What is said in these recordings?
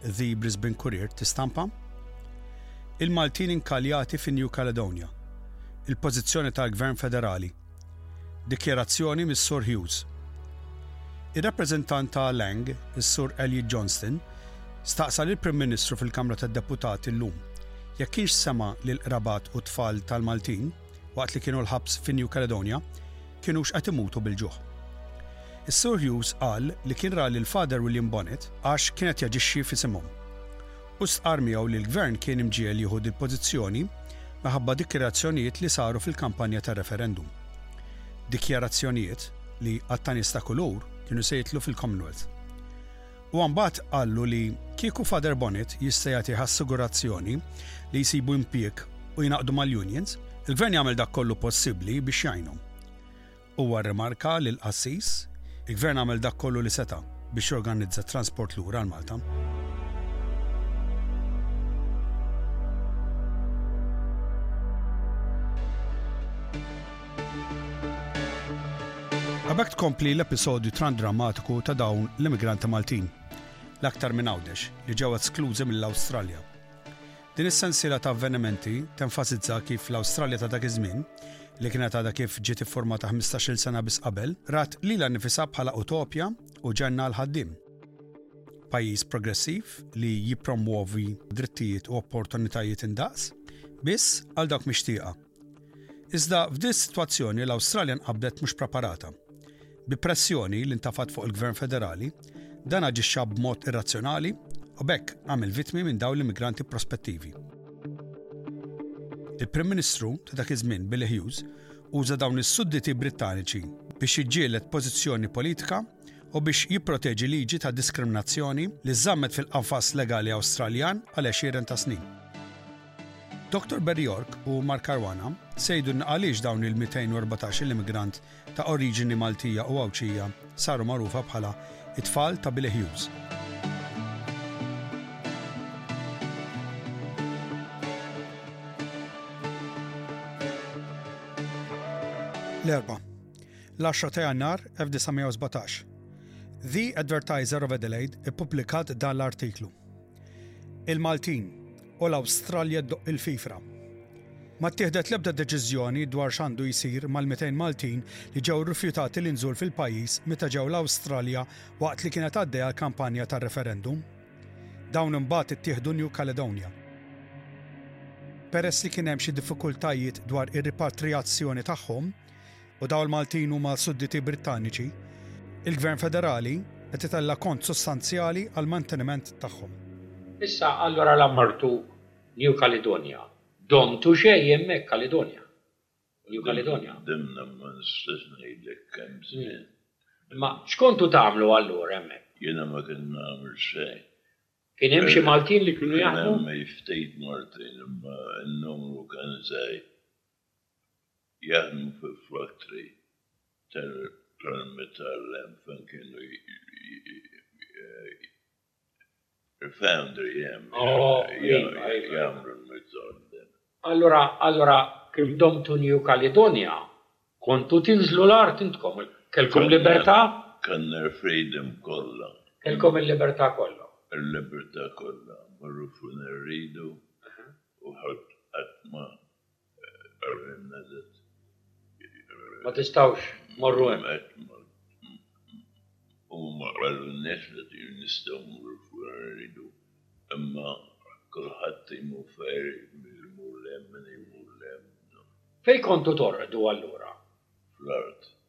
The Brisbane Courier tistampa, Il-Maltin inkaljati fi New Caledonia, il-pożizzjoni tal-Gvern Federali. Dikjarazzjoni mis-Sur Hughes. Ir-rappreżentant ta' Laing, is-Sur Elliot Johnston, staqsa lill-Prim Ministru fil-Kamra tad-Deputati llum jekk kienx sema' lill-qrabat u t-tfal tal-Maltin, waqt li kienu l-ħabs fi New Caledonia, kinux qed imutu bil-ġuħ. Is-Sur Hughes qal li kien ra lil Father William Bonnet għax kien qed jaġixxi f'isimhom. Hu stqarr miegħu li l-Gvern kien imġiegħel jieħu dil-pożizzjoni minħabba dikjarazzjonijiet li saru fil-kampanja tar-referendum. Dikjarazzjonijiet li, għat-ta' nies ta' kulur, kienu se jidħlu fil-Commonwealth. Huwa mbagħad qallu li kieku Father Bonnet jista' jagħtih assigurazzjoni li jsibu impjieg u jingħaqdu mal-unions, il-Gvern jagħmel dak kollu possibbli biex jgħinhom. Huwa rrimarka li l-qassis, il-Gvern għamel dak kollu li seta' biex jorganizza t-transport lura għal Malta. Hawnhekk tkompli l-episodju trandramatiku ta' dawn l-immigranti Maltin, l-aktar minn Għawdex, li ġew esklużi mill-Awstralja. Din is-sensiela ta' avvenimenti tenfasizza kif l-Awstralja ta' dak iż-żmien, li kienet għadha kif ġiet iffurmata ħmistax-il sena biss qabel, rat lilha nnifisha bħala utopja u ġenna għall-ħaddiem. Pajjiż progressiv li jippromwovi drittijiet u opportunitajiet indaqs biss għal dawk mixtieqa. Iżda f'dis sitwazzjoni l-Awstralja nqabdet mhux preparata. Bi pressjoni li ntafat fuq il-Gvern Federali, dan aġixxa b'mod irrazzjonali u b'hekk għamel vittmi minn dawn l-immigranti prospettivi. Il-Prim Ministru ta' dak iż-żmien Billy Hughes uża dawn is-sudditi Brittaniċi biex jiġġieled pożizzjoni politika u biex jipproteġi liġi ta' diskriminazzjoni li żammet fil-qafas legali Awstraljan għal għexieren ta' snin. Doctor Barry York u Mark Caruana se jgħidulna għaliex dawn il-214-il immigrant ta' oriġini Maltija u Għawdxija saru magħrufa bħala t-tfal ta' Billy Hughes. L-Erbgħa, l-10 ta' Jannar 1917. The Advertiser of Adelaide ippubblikat dan l-artiklu. Il-Maltin, u l-Awstralja ddoqq il-fifra. Ma ttieħdet l-ebda deċiżjoni dwar x'għandu jsir mal-200 Maltin li ġew rrifjutati l-inżul fil-pajjiż meta ġew l-Awstralja waqt li kienet għaddejja l-kampanja tar-referendum. Dawn imbagħad ittieħdu New Caledonia. Peress li kien hemm xi diffikultajiet dwar ir-ripatrijazzjoni tagħhom, U daw il-Maltin huma sudditi Brittaniċi, il-Gvern Federali qed itella' kont sustanzjali għall-manteniment tagħhom. Issa allura la martu New Caledonia, domtu xejn hemmhekk Caledonia. New Caledonia. Dimna ma nistax ngħidlek kemm żmien. Imma x'kontu tagħmlu allura hemmhekk? Jiena ma kien nagħmel xejn. Kien hemm xi Maltin li kienu jaħdmu? Kien hemm ftit Maltin imma n-numru kien żgħir. jaħdmu fi fraktri tal-armi tal-hemm fejn kienu l-foundry hemm jagħmlu l-mizzar din. Allura, allura kif domtu New Caledonia, kontu tinżlu l-art intkom, kellkom libertà? Kellna l-freedom kollha. Kellkom il-libertà kollha. Il-libertà kollha, morru fejn irridu u ħadd qatt ma Ma tistgħux tmorru hemm. Huma qalu n-nies li nistgħu mmorru fejn irridu, imma kulħadd imur fejn irid, min imur 'l hemm, min imur 'l hemm. Fejn kontu torqdu allura? Fl-art.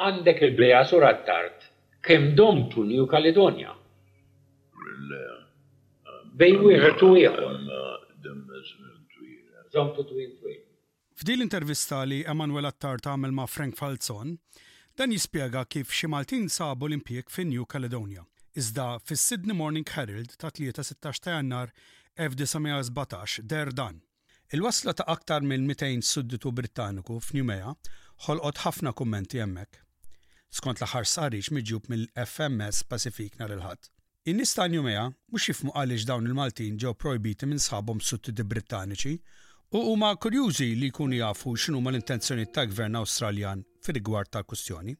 Għandek il-bdejgħa sur Attard, kemm domt u New Caledonia. Bejn wieħed u ieħor. Żommtu twin twin. F'din l-intervista li Emmanuel Attard għamel ma' Frank Falzon, dan jispjega kif xi Maltin sabu l-impjieg fi New Caledonia. Iżda fis-Sydney Morning Herald ta' Tlieta sittax ta' Jannar 1917 deher dan. Il-wasla ta' aktar minn 200 sudditu Brittaniku f'Noumea ħolqot ħafna kummenti hemmhekk, skont l-aħħar stħarriġ miġjub mill-FMS Pacifique nhar il-Ħadd. In-nies ta' Noumea mhux jifhmu għaliex dawn il-Maltin ġew projbiti minn sħabhom sudditi Brittaniċi u huma kurjużi li jkunu jafu x'inhuma l-intenzjonijiet tal-Gvern Awstraljan fir-rigward tal-kwistjoni.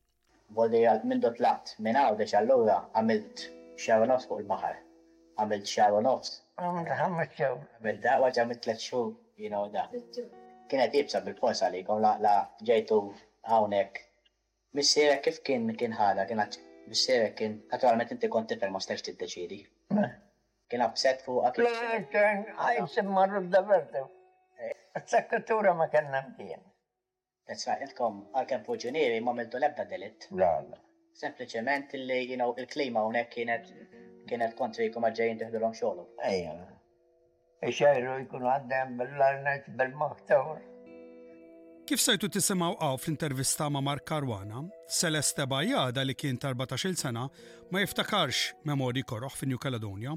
Volli għal mindu tlaqt minn hawn biex allura għamilt xahar u nofs fuq il-baħar. Għamilt xahar u nofs. Għamilt ħames xhur. Għamilt da, u għad għamilt tliet xhur, you know da. Kienet iebsa bil-fors għalikom la la ġejtu hawnhekk. Missierek kif kien kien ħadha, kien għad missierek kien, naturalment inti kont tifel ma stajtx tiddeċiedi. Kien upset fuqha kif. Le kien għajb simma rudda vertu. Is-sekkatura ma kellna mkien. That's right, intkom għalkemm purġunieri m'għamiltu l-ebda delitt. La, la. Sempliċement li, you know, il-klima hawnhekk kienet kienet kontrikom għax ġejjin tiħdulhom xogħolhom. Ejja. Ixejru jkunu għaddejjem bil-larnet bil-maħtur. Kif sejtu tisimgħu hawn fl-intervista ma' Mark Caruana, Celeste Bajada li kien ta' 14-il sena ma jiftakarx memorji koroh fi New Caledonia,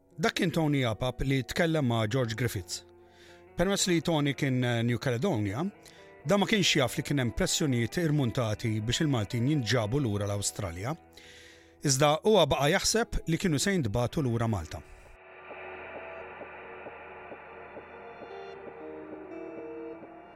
Dak kien Tony Apap li tkellem ma' George Griffiths. Permezz li Tony kien eh, New Caledonia, da ma kienx jaf li kien hemm pressjonijiet irmuntati biex il-Maltin jinġabu lura l-Awstralja. Iżda huwa baqa' jaħseb li kienu se jintbagħtu lura Malta.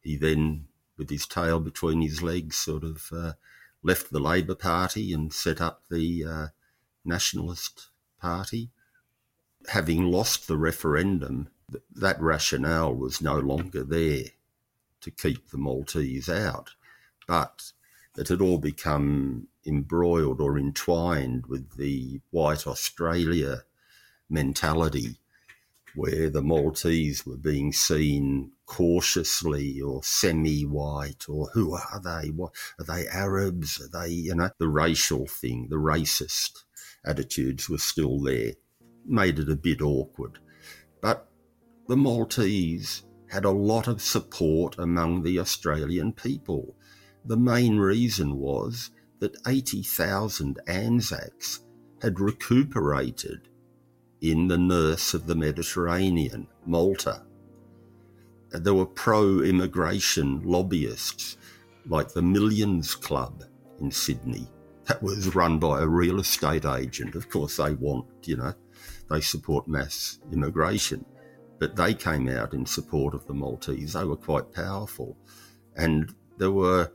He then, with his tail between his legs, sort of uh, left the Labor Party and set up the uh, Nationalist Party. Having lost the referendum, that rationale was no longer there to keep the Maltese out, but it had all become embroiled or entwined with the white Australia mentality where the Maltese were being seen cautiously or semi-white or who are they? What are they Arabs? Are they you know the racial thing, the racist attitudes were still there, made it a bit awkward. But the Maltese had a lot of support among the Australian people. The main reason was that 80,000 Anzacs had recuperated in the nurse of the Mediterranean, Malta. There were pro immigration lobbyists like the Millions Club in Sydney. That was run by a real estate agent. Of course, they want, you know, they support mass immigration. But they came out in support of the Maltese. They were quite powerful. And there were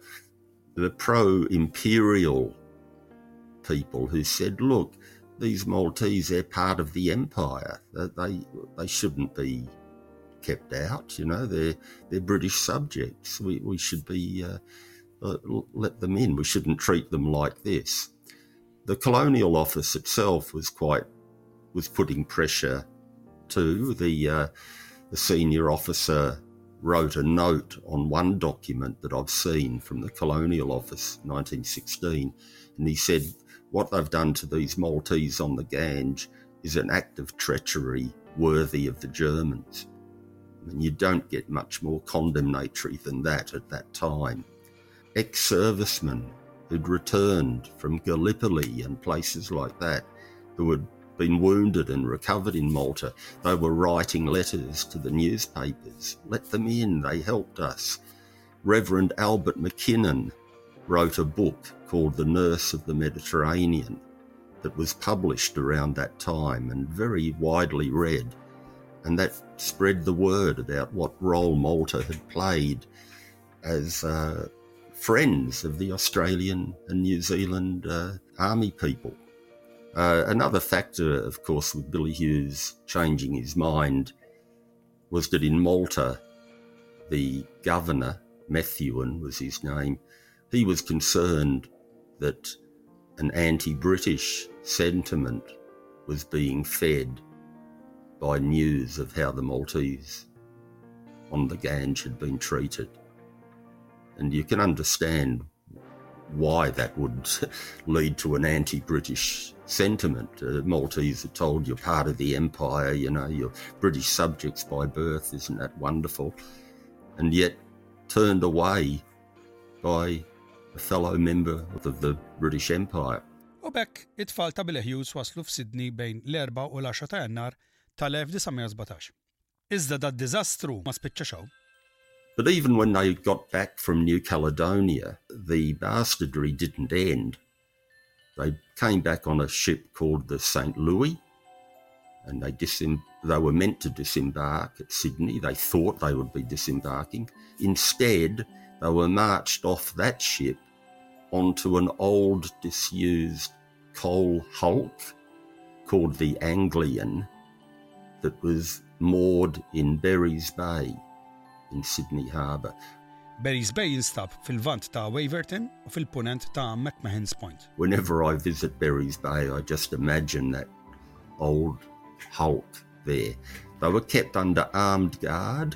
the pro imperial people who said, look, these Maltese, they're part of the empire. They, they shouldn't be kept out. You know, they're they're British subjects. We we should be uh, uh let them in. We shouldn't treat them like this. The colonial office itself was quite was putting pressure to the uh, the senior officer wrote a note on one document that I've seen from the colonial office 1916 and he said what they've done to these Maltese on the Gange is an act of treachery worthy of the Germans. I mean, you don't get much more condemnatory than that at that time. Ex servicemen who'd returned from Gallipoli and places like that, who had been wounded and recovered in Malta, they were writing letters to the newspapers. Let them in, they helped us. Reverend Albert McKinnon, wrote a book called The Nurse of the Mediterranean that was published around that time and very widely read. And that spread the word about what role Malta had played as uh, friends of the Australian and New Zealand uh, army people. Uh, another factor, of course, with Billy Hughes changing his mind was that in Malta, the governor, Methuen was his name, he was concerned that an anti British sentiment was being fed by news of how the Maltese on the Gange had been treated. And you can understand why that would lead to an anti British sentiment. Uh, Maltese are told you're part of the empire, you know, you're British subjects by birth, isn't that wonderful? And yet turned away by a fellow member of the British Empire. U b'hekk it-tfal ta' Billy Hughes waslu f'Sydney bejn l-4 u l-10 ta' Jannar tal-1917. Iżda dad-diżastru ma spiċċax hawn. But even when they got back from New Caledonia, the bastardry didn't end. They came back on a ship called the St. Louis and they, disem- they were meant to disembark at Sydney. They thought they would be disembarking. Instead, they were marched off that ship onto an old disused coal hulk called the Anglian that was moored in Berry's Bay in Sydney Harbour. Berry's Bay jinstab fil-vant ta' Waverton u fil-punent ta' McMahon's Point. Whenever I visit Berry's Bay, I just imagine that old hulk there. They were kept under armed guard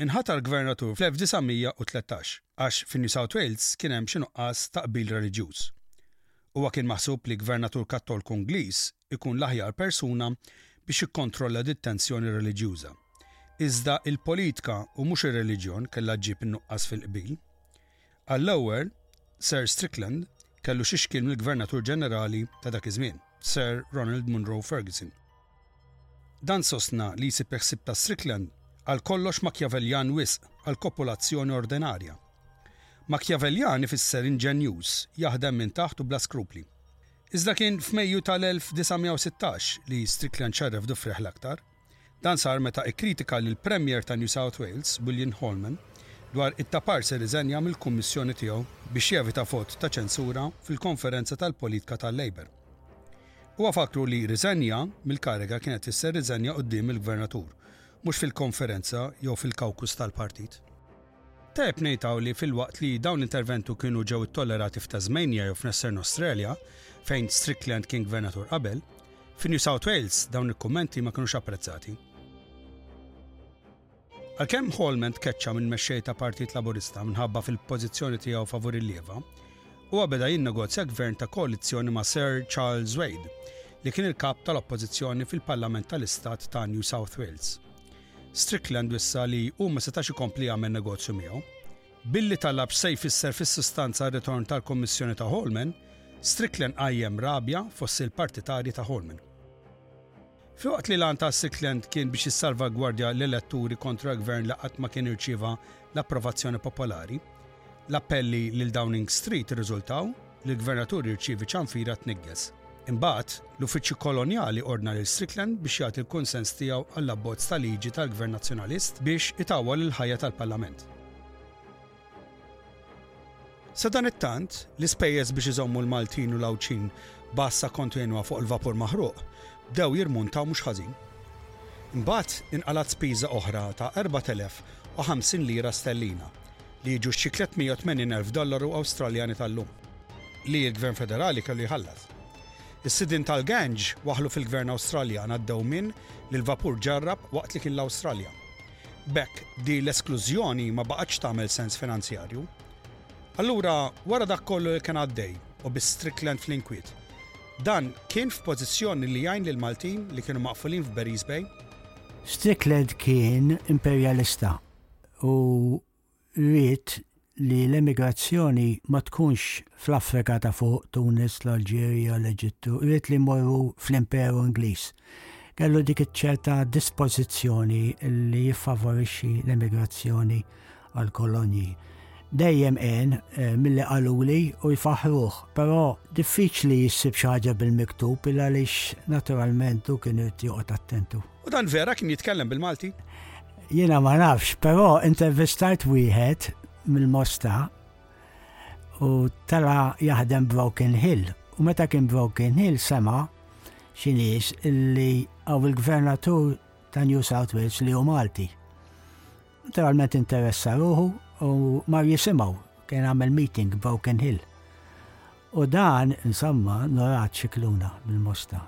Inħatar gvernatur fl-1913 għax fin-New South Wales kien hemm xi nuqqas ta' qbil reliġjuż. Huwa kien maħsub li gvernatur Kattolku Ingliż ikun l-aħjar persuna biex jikkontrolla dit-tensjoni reliġjuża. Iżda il-politika u mhux ir-reliġjon kellha ġġib in-nuqqas fil-qbil. Għall-ewwel, Sir Strickland kellu xi xkiel mill-Gvernatur Ġenerali ta' dak iż-żmien, Sir Ronald Munro Ferguson. Dan sostna li jsib il-ħsieb ta' Strickland għal kollox Makjaveljan wisq għall-kopulazzjoni ordinarja. Makjaveljan ifisser inġenjuż, jaħdem minn taħt u bla skrupli. Iżda kien f'Mejju tal-1916 li Strickland xerref Dufreh l-aktar. Dan sar meta kkritika lill-Premier ta' New South Wales, Willian Holman, dwar it-tapar se rriżenja mill-Kummissjoni tiegħu biex jevita vot ta' ċensura fil-konferenza tal-politka tal-Labour. Huwa fakkru li riżenja mill-kariga kienet fisser riżenja quddiem il-Gvernatur, mhux fil-konferenza jew fil-kawkus tal-partit. Tajjeb ngħid hawn li filwaqt li dawn l-interventu kienu ġew ittollerati f'Tasmania jew f'Nestern Australia, fejn Strickland kien gvernatur qabel, fi New South Wales dawn il-kummenti ma kinux apprezzati. Għalkemm Holman tkeċċa minn mexxej ta' Partit Laburista minħabba fil-pożizzjoni tiegħu favur il-lieva, huwa beda jinnegozja gvern ta' koalizzjoni ma' Sir Charles Wade, li kien il-kap tal-Oppożizzjoni fil-Parlament tal-Istat ta' New South Wales. Strickland wissa li hu ma setax ikompli jagħmel negozju miegħu. Billi talab se jfisser fis-sustanza r-ritorn tal-kummissjoni ta' Holman, Strickland qajjem rabja fost il-partitarji ta' Holman. Filwaqt li l-għan ta' Strickland kien biex jissalvagwardja l-eletturi kontra gvern li qatt ma kien irċieva l-approvazzjoni popolari, L-appelli lil Downing Street irriżultaw li l-Gvernatur jirċievi ċanfira tniggez. Imbagħad, l-Uffiċċju Kolonjali ordna lil Strickland biex jagħti l-kunsens tiegħu għall-abbozz ta' liġi tal-Gvern Nazzjonalist biex itawwal il-ħajja tal-Parlament. Sadanittant, l-ispejjeż biex iżommu l-Maltin u l-Għawdxin b'għassa kontinwa fuq il-vapur maħruq bdew jirmuntaw mhux ħażin. Imbagħad inqalgħet spiża oħra ta' 4,050 lira sterlina li jiġu xi 380 elf dollaru Awstraljani tal-lum, li l-Gvern Federali kellu jħallas. Is-sidien tal-Ganj waħħlu fil-Gvern Awstraljan għad-dewmien li l-vapur ġarrab waqt li kien l-Awstralja. B'hekk, din l-esklużjoni ma baqgħetx tagħmel sens finanzjarju. Allura, wara dak kollu li kien għaddej, u bi Strickland fl-inkwiet, dan kien f'pożizzjoni li jgħin lill-Maltin li kienu maqfulin f'Berries Bay? Strickland kien imperjalista u ried li l-emigrazzjoni ma tkunx fl-Afrika ta' fuq, Tunis, l-Alġerija, l-Eġittu, ried li jmorru fl-Imperu Ingliż. Kellu dik iċ-ċerta dispożizzjoni li jiffavorixxi l-emigrazzjoni għall-kolonji. Dejjem għen eh, milli qaluli u jfaħruh, però diffiċli jissib xi ħaġa bil-miktub il għaliex naturalment u kien irid joqgħod attentu. U dan vera kien jitkellem bil-Malti? Jiena ma nafx, però intervistajt wieħed mill-Mosta u tala jaħdem Broken Hill. U meta kien Broken Hill sema xinis illi għaw il-gvernatur ta' New South Wales li hu Malti. Naturalment interessa ruħu u mar jisimaw kien għamel meeting Broken Hill. U dan, insomma, norat xikluna bil-mosta.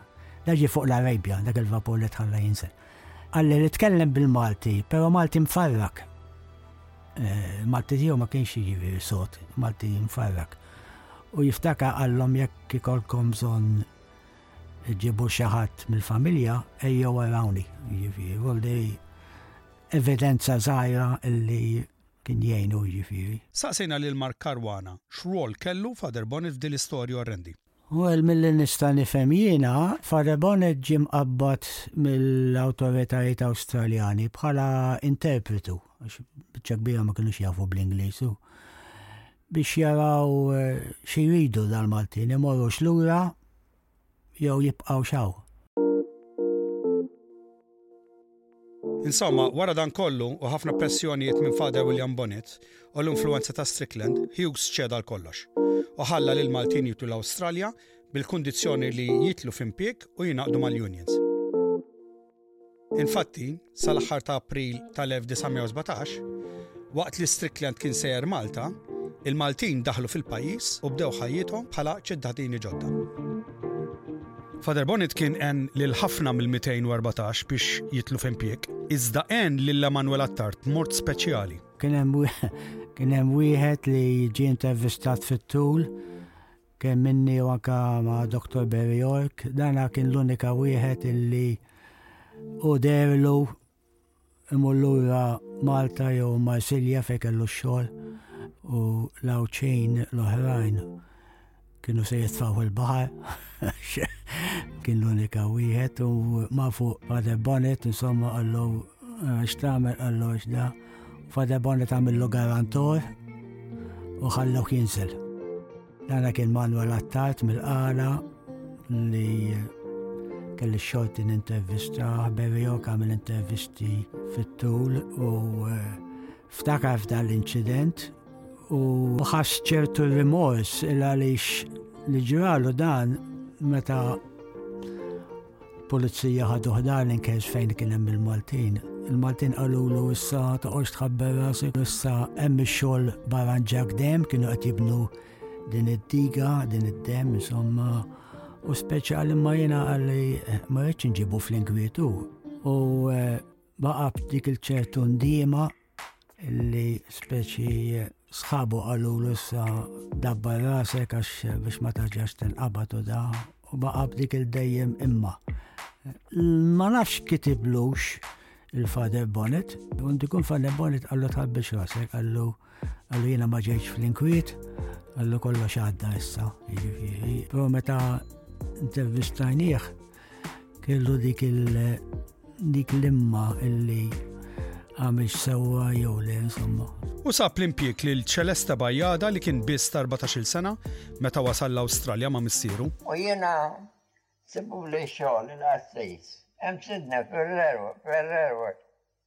Daġi fuq l-Arabja, dak il-vapur li tħalla jinżel. Għalli li tkellem bil-Malti, pero Malti mfarrak. Eh, Malti tiegħu ma kienx jiġi sot, Malti mfarrak. U jiftaka għallom jekk ikolkom bżonn ġibu xaħat mill-familja, ejjew għarawni. Jiġifieri, evidenza żgħira li kien jgħinu jiġifieri. Saqsejna lil Mark Caruana x'rwol kellu Father Bonnet f'din l-istorja orrendi. Well, milli nista' nifhem jiena, Father Bonnet ġie mqabbad mill-awtoritajiet Awstraljani bħala interpretu, għax biċċa kbira ma kinux jafu bl-Ingliż u biex jaraw eh, xi jridu dal-Maltin imorrux lura Jew jibqgħux hawn. Insomma, wara dan kollu u ħafna pressjonijiet minn Father William Bonnitt u l-influwenza ta' Strickland, Hughes ċeda għal kollox u ħalla lill-Maltin jitlu l-Awstralja bil-kundizzjoni li jitlu f'impjieg u jingħaqdu mal-unions. Infatti, sal-aħħar ta' April tal-1917, waqt li Strickland kien sejjer Malta, il-Maltin daħlu fil-pajjiż u bdew ħajjithom bħala ċittadini ġodda. Father Bonnet kien en lil ħafna mill-214 biex jitlu f'impjek, iżda en lil Emanuel Attard mort speċjali. Kien hemm wieħed li ġie intervistat fit-tul Kemm minni u anka ma' Dr. Barry York, dana kien l-unika wieħed illi u derlu imullura Malta jew Marsilja fej kellu xogħol u l-awċejn l-oħrajn kienu se jitfaw il-bahar, kien l-unika wieħed u ma fuq Father Bonnet, insomma għallu eh, xtamel għallu xda. Fada Bonnet għamillu garantor u ħallu kinsel. Dana kien Manuel Attart mill-qala li kelli xorti n-intervista, Berrio kamil intervisti fit-tul u eh, ftakar f'dan l-incident u ħas ċertu rimors il għalix li ġralu dan meta Pulizija ħadu ħdar l-inkejs fejn kien hemm il-Maltin. Il-Maltin qalulu issa toqgħodx tħabber rasek issa hemm ix-xogħol baran ġak dem kienu qed jibnu din id-diga, din id-dem, insomma, u speċjali ma jiena għalli eh, ma rridx nġibu fl-ingwitu. U eh, baqab dik il-ċertu ndima li speċi sħabu għallu l-issa dabba rasek għax biex ma taġax tinqabad u da u baqa b'dik il-dejjem imma. Ma nafx kitiblux il-Father Bonnet, u ndikun Father Bonnet għallu tal biex rasek għallu għallu jena ma ġejċ fl-inkwiet, għallu kollox għadda issa, jiġifieri. Pero meta intervistajnieħ, Kellu dik dik l-imma illi għamix sewa jew le insomma. U sab l-impjek lil Ċelesta Bajjada li kien biss 14 sena meta wasal l-Awstralja ma' missieru. U jiena sibu li xogħol il-qassejs. Hemm sidna Ferrero, Ferrero,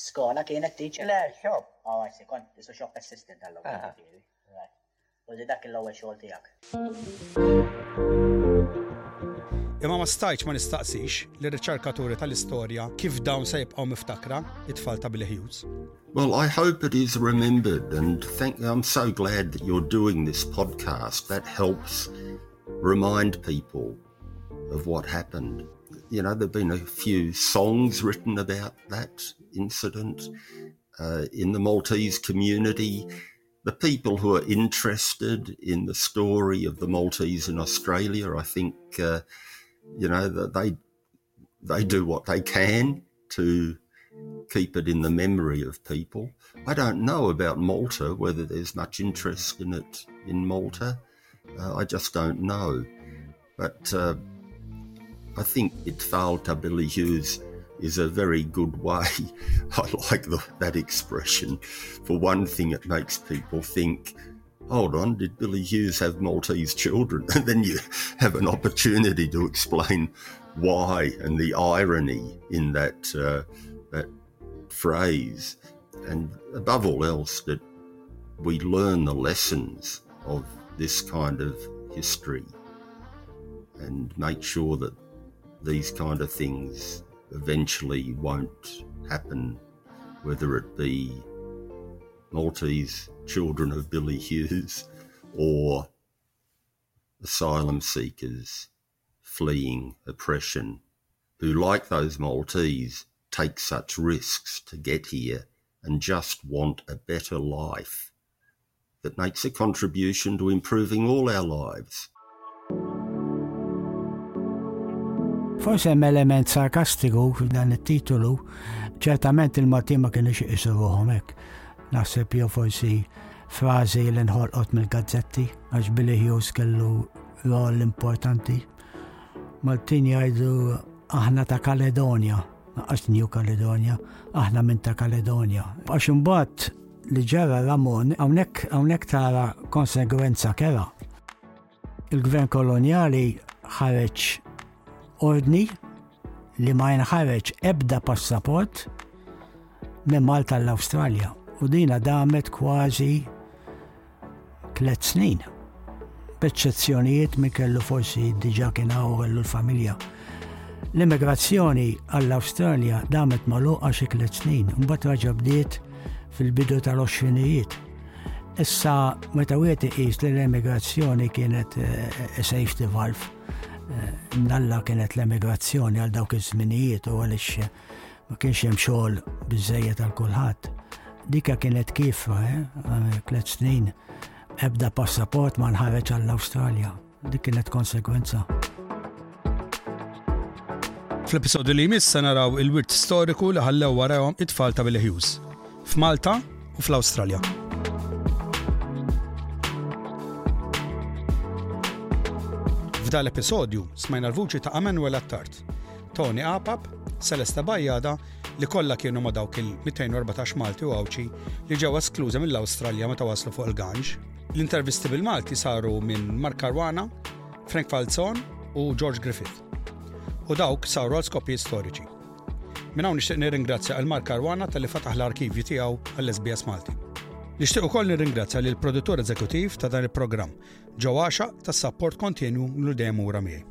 Skola kienet teacher? Le, shop. Oh, I see, kont isu shop assistant għall-ewwel tiegħi. U li dak l-ewwel xogħol tiegħek. Imma ma stajċ ma nistaqsix li riċerkaturi tal-istorja kif dawn se jibqgħu miftakra it-tfal ta' Billy Hughes. Well, I hope it is remembered and thank you. I'm so glad that you're doing this podcast. That helps remind people. of what happened. You know, there've been a few songs written about that incident uh, in the Maltese community. The people who are interested in the story of the Maltese in Australia, I think, uh, you know, they they do what they can to keep it in the memory of people. I don't know about Malta, whether there's much interest in it in Malta. Uh, I just don't know. But uh, I think it failed to Billy Hughes is a very good way. I like the, that expression. For one thing, it makes people think hold on, did Billy Hughes have Maltese children? And then you have an opportunity to explain why and the irony in that uh, that phrase, and above all else, that we learn the lessons of this kind of history and make sure that these kind of things eventually won't happen, whether it be Maltese children of Billy Hughes or asylum seekers fleeing oppression who, like those Maltese, take such risks to get here and just want a better life that makes a contribution to improving all our lives. Forse hemm element sarkastiku f'dan it-titolu, ċertament il-Malti ma kienu xi qisu ruħhom hekk. Naħseb jew forsi frażi li nħolqot mill-gazzetti għax Billy Hughes kellu rol importanti. Maltin jgħidu aħna ta' Kaledonia, għax New Kaledonia, aħna minn ta' Kaledonia. Għax imbagħad li ġara l-ammont hawnhekk hawnhekk tara konsegwenza kera. Il-gvern kolonjali ħareġ ordni li ma jinħareġ ebda passaport minn Malta l-Awstralja u dina damet kważi Tliet snin. B'eċċezzjonijiet min kellu forsi diġà kien hawn kellu l-familja. L-immigrazzjoni għall-Awstralja damet magħluqa xi tliet snin, mbagħad raġa' bdiet fil-bidu tal-20ijiet. Issa meta wieħed iqis li l-emigrazzjoni kienet eh, a safety valve, eh, nalla kienet l-emigrazzjoni għal dawk iż-żminijiet u għaliex eh, Ma kienx hemm xogħol biżejjed għal kulħadd. Dika kienet kif, eh? tliet snin, ebda passaport ma nħareġ għall-Awstralja. Dik kienet konsekwenza. Fl-episodju li jmiss se naraw il-wirt storiku li ħallew warahom it-tfal ta' Billy Hughes. F'Malta u fl-Awstralja. F'dal episodju smajna l-vuċi ta' Emanuel Attard, Tony Apap, Celeste Bajjada, li kollha kienu ma' dawk il-214 Malti u Għawdxi li ġew esklużi mill-Awstralja meta waslu fuq il-Ganġ. L-intervisti bil-Malti saru minn Mark Caruana, Frank Falzon u George Griffith. U dawk saru għal skopijiet storiċi. Minn hawn nixtieq nirringrazzja għal Mark Caruana tal-li fataħ l-arkivju tiegħu għall-SBS Malti. Nixtieq ukoll nirringrazzja lill-produttur eżekutiv ta' dan il-programm, Ġew għaxaq ta' sapport kontinwu li dejjem ura miegħi.